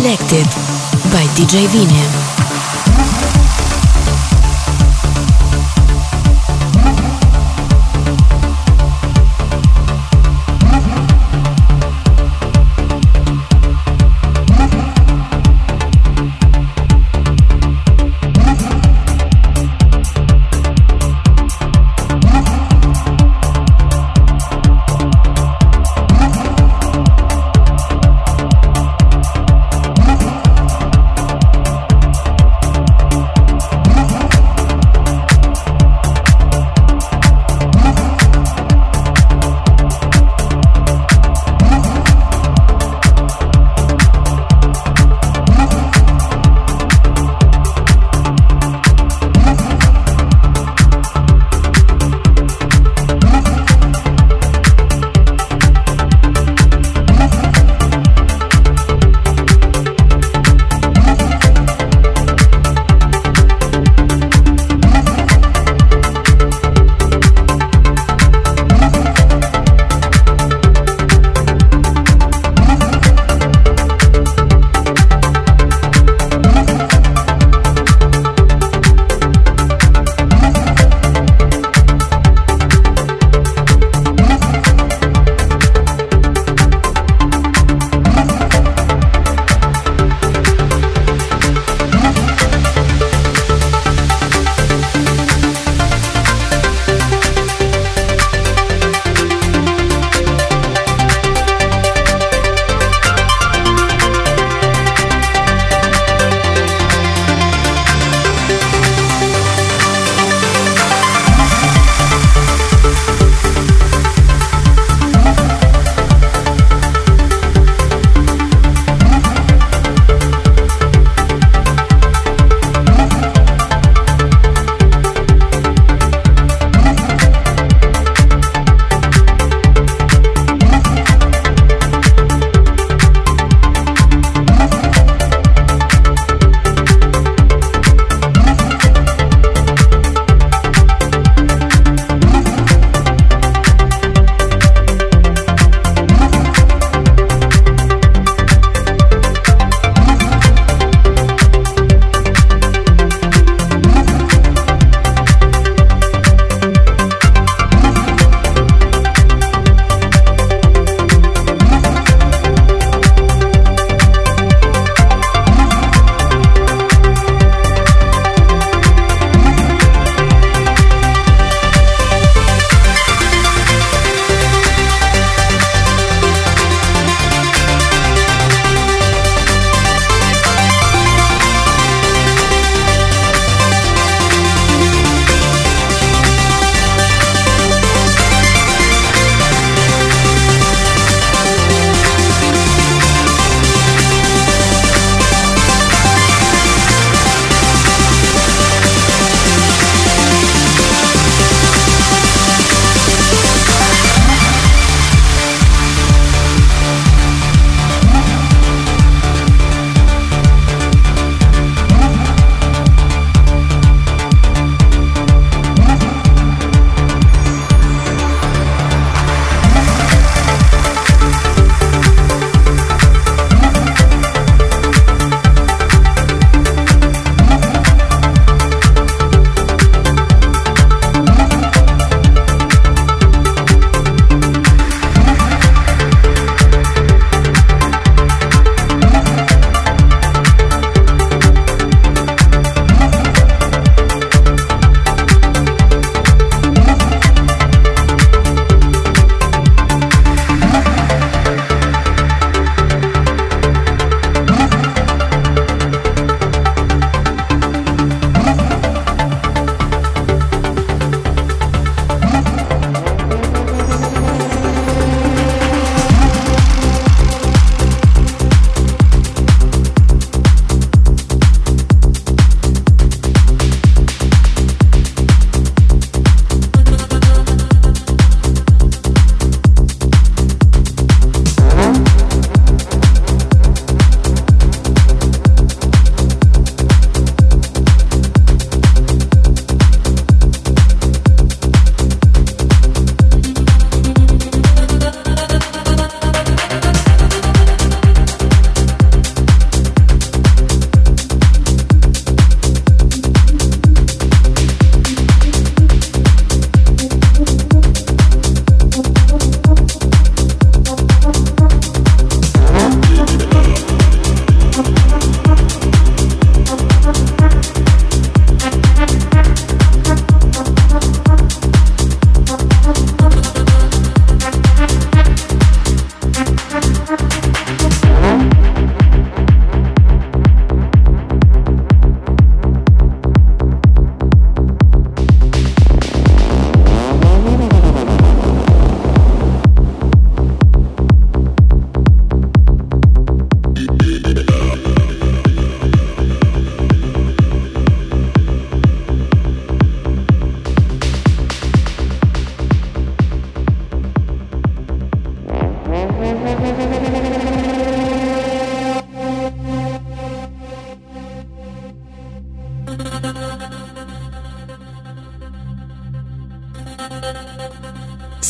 Selected by DJ Vine.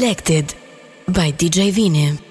Selected by DJ Vini.